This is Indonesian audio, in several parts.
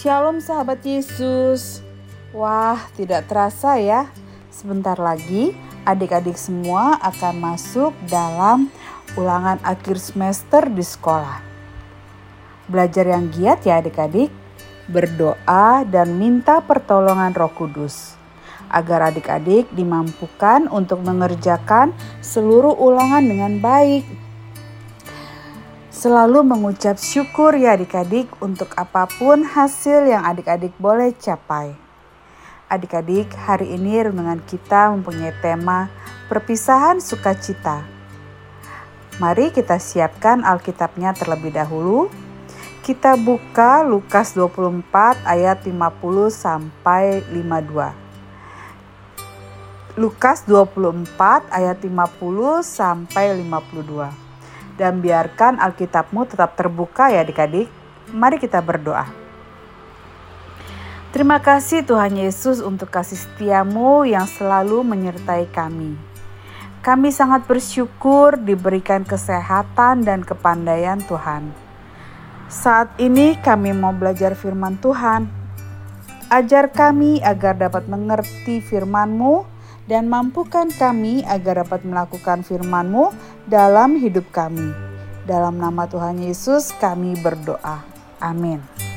Shalom sahabat Yesus. Wah, tidak terasa ya. Sebentar lagi adik-adik semua akan masuk dalam ulangan akhir semester di sekolah. Belajar yang giat ya adik-adik. Berdoa dan minta pertolongan Roh Kudus agar adik-adik dimampukan untuk mengerjakan seluruh ulangan dengan baik Selalu mengucap syukur ya adik-adik untuk apa pun hasil yang adik-adik boleh capai. Adik-adik, hari ini renungan kita mempunyai tema perpisahan sukacita. Mari kita siapkan Alkitabnya terlebih dahulu. Kita buka Lukas 24 ayat 50 sampai 52. Lukas 24 ayat 50 sampai 52 dan biarkan Alkitabmu tetap terbuka ya adik-adik. Mari kita berdoa. Terima kasih Tuhan Yesus untuk kasih setiamu yang selalu menyertai kami. Kami sangat bersyukur diberikan kesehatan dan kepandaian Tuhan. Saat ini kami mau belajar firman Tuhan. Ajar kami agar dapat mengerti firman-Mu dan mampukan kami agar dapat melakukan firman-Mu dalam hidup kami. Dalam nama Tuhan Yesus kami berdoa. Amin.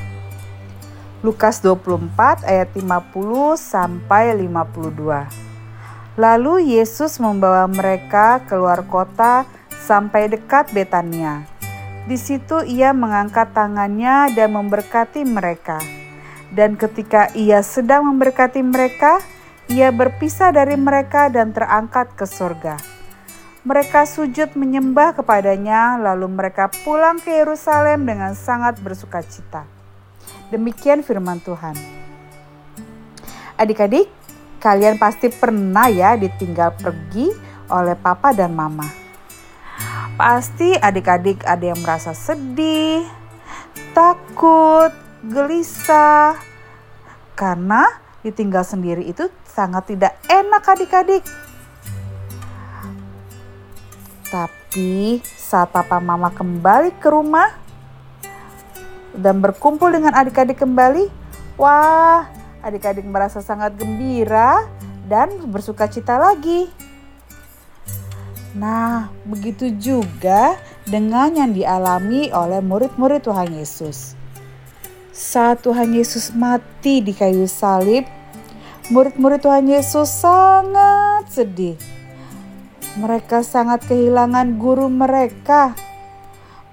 Lukas 24 ayat 50 sampai 52. Lalu Yesus membawa mereka keluar kota sampai dekat Betania. Di situ ia mengangkat tangannya dan memberkati mereka. Dan ketika ia sedang memberkati mereka, ia berpisah dari mereka dan terangkat ke surga. Mereka sujud menyembah kepadanya, lalu mereka pulang ke Yerusalem dengan sangat bersuka cita. Demikian firman Tuhan. Adik-adik, kalian pasti pernah ya ditinggal pergi oleh papa dan mama. Pasti adik-adik ada yang merasa sedih, takut, gelisah, karena ditinggal sendiri itu sangat tidak enak adik-adik. Tapi saat papa mama kembali ke rumah dan berkumpul dengan adik-adik kembali, wah adik-adik merasa sangat gembira dan bersuka cita lagi. Nah, begitu juga dengan yang dialami oleh murid-murid Tuhan Yesus. Saat Tuhan Yesus mati di kayu salib, Murid-murid Tuhan Yesus sangat sedih. Mereka sangat kehilangan guru mereka.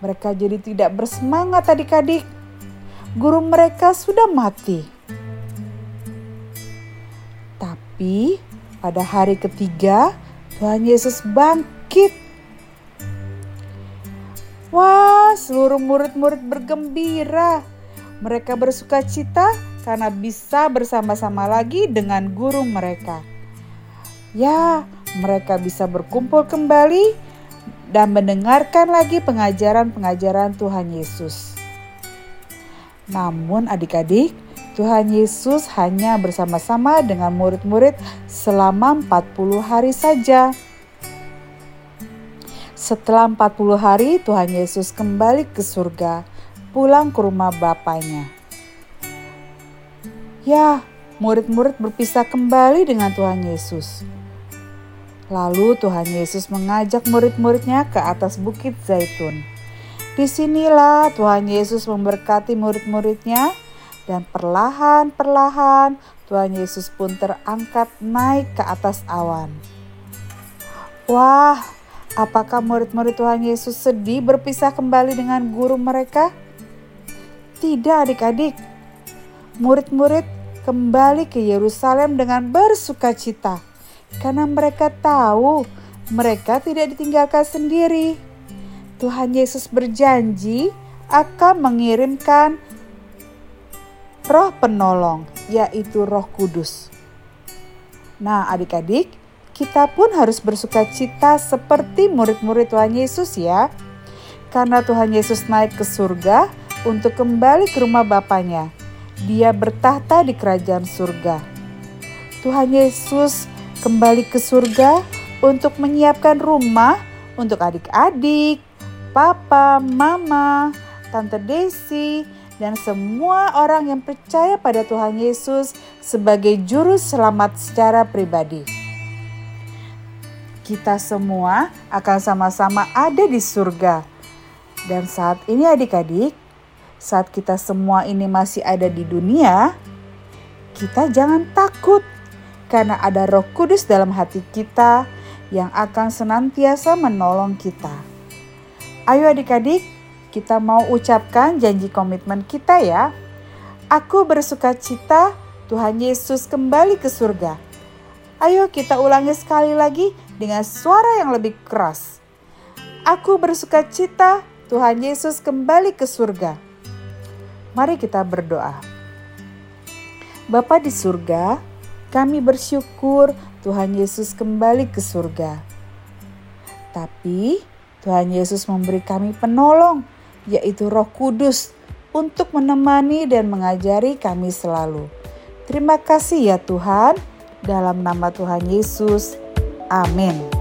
Mereka jadi tidak bersemangat adik-adik. Guru mereka sudah mati. Tapi pada hari ketiga Tuhan Yesus bangkit. Wah, seluruh murid-murid bergembira. Mereka bersuka cita karena bisa bersama-sama lagi dengan guru mereka. Ya, mereka bisa berkumpul kembali dan mendengarkan lagi pengajaran-pengajaran Tuhan Yesus. Namun adik-adik, Tuhan Yesus hanya bersama-sama dengan murid-murid selama 40 hari saja. Setelah 40 hari, Tuhan Yesus kembali ke surga, pulang ke rumah Bapaknya. Ya, murid-murid berpisah kembali dengan Tuhan Yesus. Lalu Tuhan Yesus mengajak murid-muridnya ke atas bukit Zaitun. Di sinilah Tuhan Yesus memberkati murid-muridnya dan perlahan-perlahan Tuhan Yesus pun terangkat naik ke atas awan. Wah, apakah murid-murid Tuhan Yesus sedih berpisah kembali dengan guru mereka? Tidak adik-adik, murid-murid kembali ke Yerusalem dengan bersuka cita karena mereka tahu mereka tidak ditinggalkan sendiri. Tuhan Yesus berjanji akan mengirimkan roh penolong, yaitu roh kudus. Nah adik-adik, kita pun harus bersuka cita seperti murid-murid Tuhan Yesus ya. Karena Tuhan Yesus naik ke surga untuk kembali ke rumah Bapaknya. Dia bertahta di kerajaan surga. Tuhan Yesus kembali ke surga untuk menyiapkan rumah untuk adik-adik, papa, mama, tante Desi, dan semua orang yang percaya pada Tuhan Yesus sebagai juru selamat secara pribadi. Kita semua akan sama-sama ada di surga. Dan saat ini adik-adik, saat kita semua ini masih ada di dunia, kita jangan takut karena ada Roh Kudus dalam hati kita yang akan senantiasa menolong kita. Ayo adik-adik, kita mau ucapkan janji komitmen kita ya. Aku bersuka cita Tuhan Yesus kembali ke surga. Ayo kita ulangi sekali lagi dengan suara yang lebih keras. Aku bersuka cita Tuhan Yesus kembali ke surga. Mari kita berdoa. Bapa di surga, kami bersyukur Tuhan Yesus kembali ke surga. Tapi Tuhan Yesus memberi kami penolong yaitu Roh Kudus, untuk menemani dan mengajari kami selalu. Terima kasih ya Tuhan, dalam nama Tuhan Yesus. Amin.